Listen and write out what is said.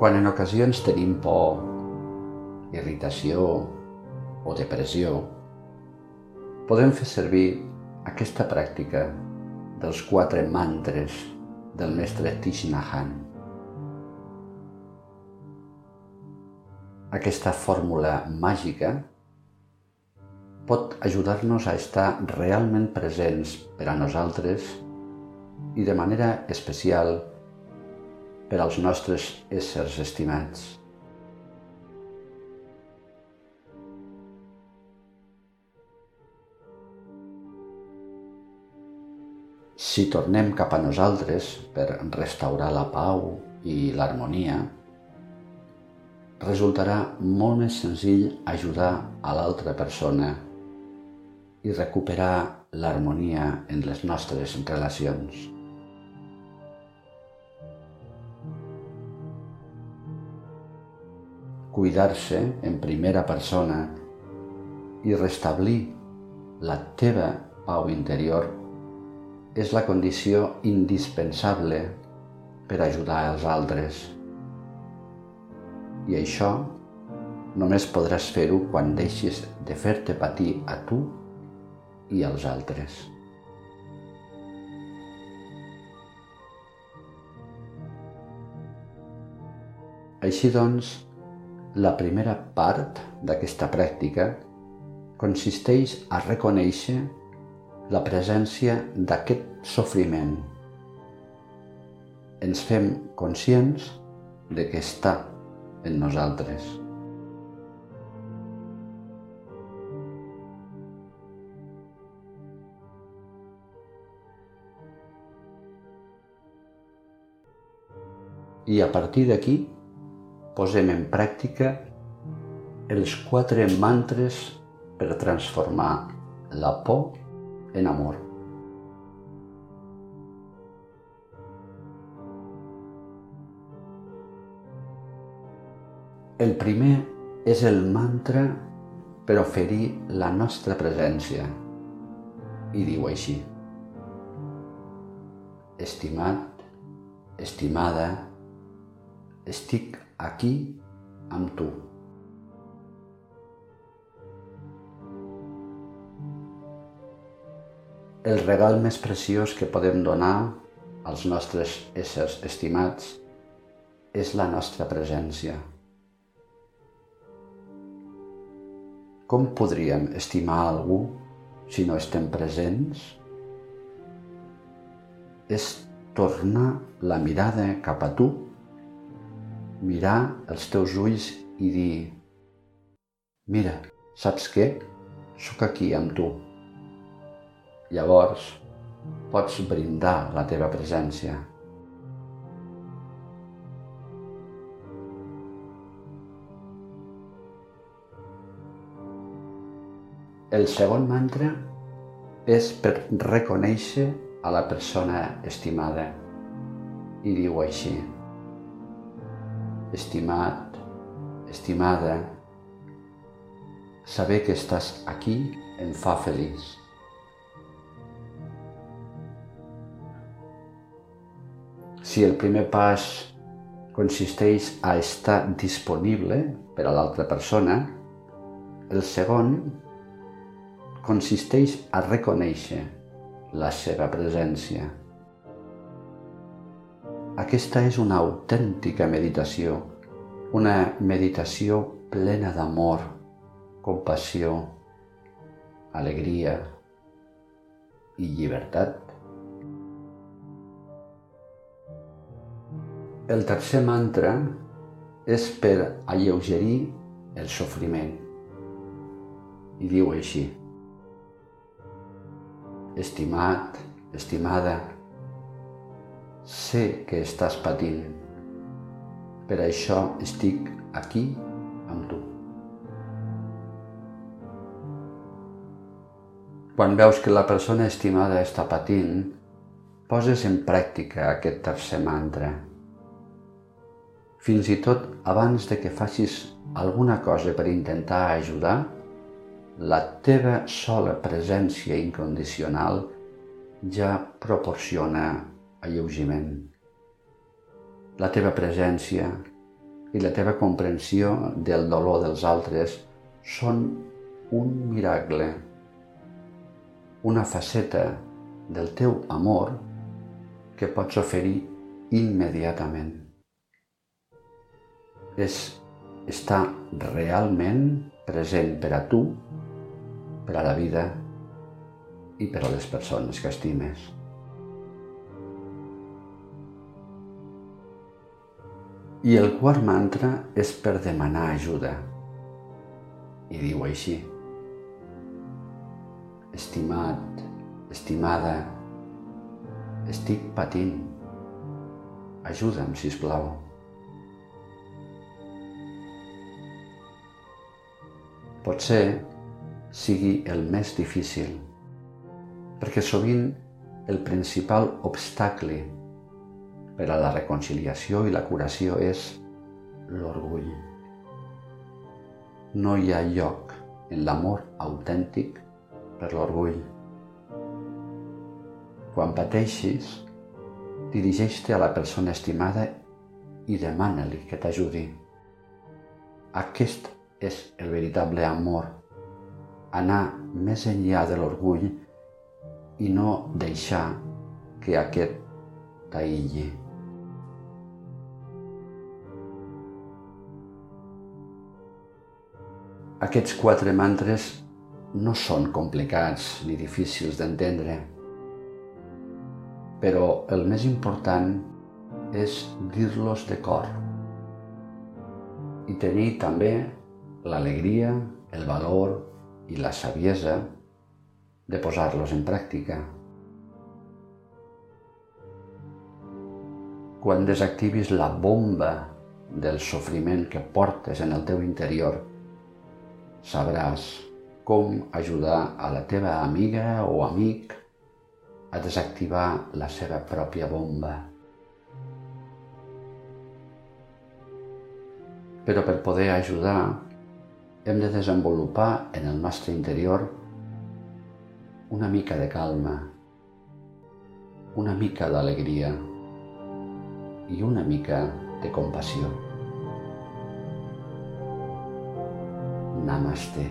Quan en ocasions tenim por, irritació o depressió, podem fer servir aquesta pràctica dels quatre mantres del mestre Hanh. Aquesta fórmula màgica pot ajudar-nos a estar realment presents per a nosaltres i de manera especial per als nostres éssers estimats. Si tornem cap a nosaltres per restaurar la pau i l'harmonia, resultarà molt més senzill ajudar a l'altra persona i recuperar l'harmonia en les nostres relacions. Cuidar-se en primera persona i restablir la teva pau interior és la condició indispensable per ajudar els altres. I això només podràs fer-ho quan deixis de fer-te patir a tu i als altres. Així doncs, la primera part d'aquesta pràctica consisteix a reconèixer la presència d'aquest sofriment. Ens fem conscients de que està en nosaltres. I a partir d'aquí posem en pràctica els quatre mantres per transformar la por en amor. El primer és el mantra per oferir la nostra presència. I diu així. Estimat, estimada, estic aquí amb tu. El regal més preciós que podem donar als nostres éssers estimats és la nostra presència. Com podríem estimar algú si no estem presents? És tornar la mirada cap a tu, mirar els teus ulls i dir «Mira, saps què? Sóc aquí amb tu». Llavors, pots brindar la teva presència. El segon mantra és per reconèixer a la persona estimada i diu així Estimat, estimada, saber que estàs aquí em fa feliç. Si el primer pas consisteix a estar disponible per a l'altra persona, el segon consisteix a reconèixer la seva presència. Aquesta és una autèntica meditació, una meditació plena d'amor, compassió, alegria i llibertat. El tercer mantra és per alleugerir el sofriment i diu així Estimat, estimada, sé que estàs patint. Per això estic aquí amb tu. Quan veus que la persona estimada està patint, poses en pràctica aquest tercer mantra. Fins i tot abans de que facis alguna cosa per intentar ajudar, la teva sola presència incondicional ja proporciona alleugiment. La teva presència i la teva comprensió del dolor dels altres són un miracle, una faceta del teu amor que pots oferir immediatament. És estar realment present per a tu, per a la vida i per a les persones que estimes. I el quart mantra és per demanar ajuda. I diu així. Estimat, estimada, estic patint. Ajuda'm, si plau. Potser sigui el més difícil, perquè sovint el principal obstacle per a la reconciliació i la curació és l'orgull. No hi ha lloc en l'amor autèntic per l'orgull. Quan pateixis, dirigeix-te a la persona estimada i demana-li que t'ajudi. Aquest és el veritable amor, anar més enllà de l'orgull i no deixar que aquest t'aïlli. Aquests quatre mantres no són complicats ni difícils d'entendre, però el més important és dir-los de cor i tenir també l'alegria, el valor i la saviesa de posar-los en pràctica. Quan desactivis la bomba del sofriment que portes en el teu interior, sabràs com ajudar a la teva amiga o amic a desactivar la seva pròpia bomba. Però per poder ajudar hem de desenvolupar en el nostre interior una mica de calma, una mica d'alegria i una mica de compassió. ナマステ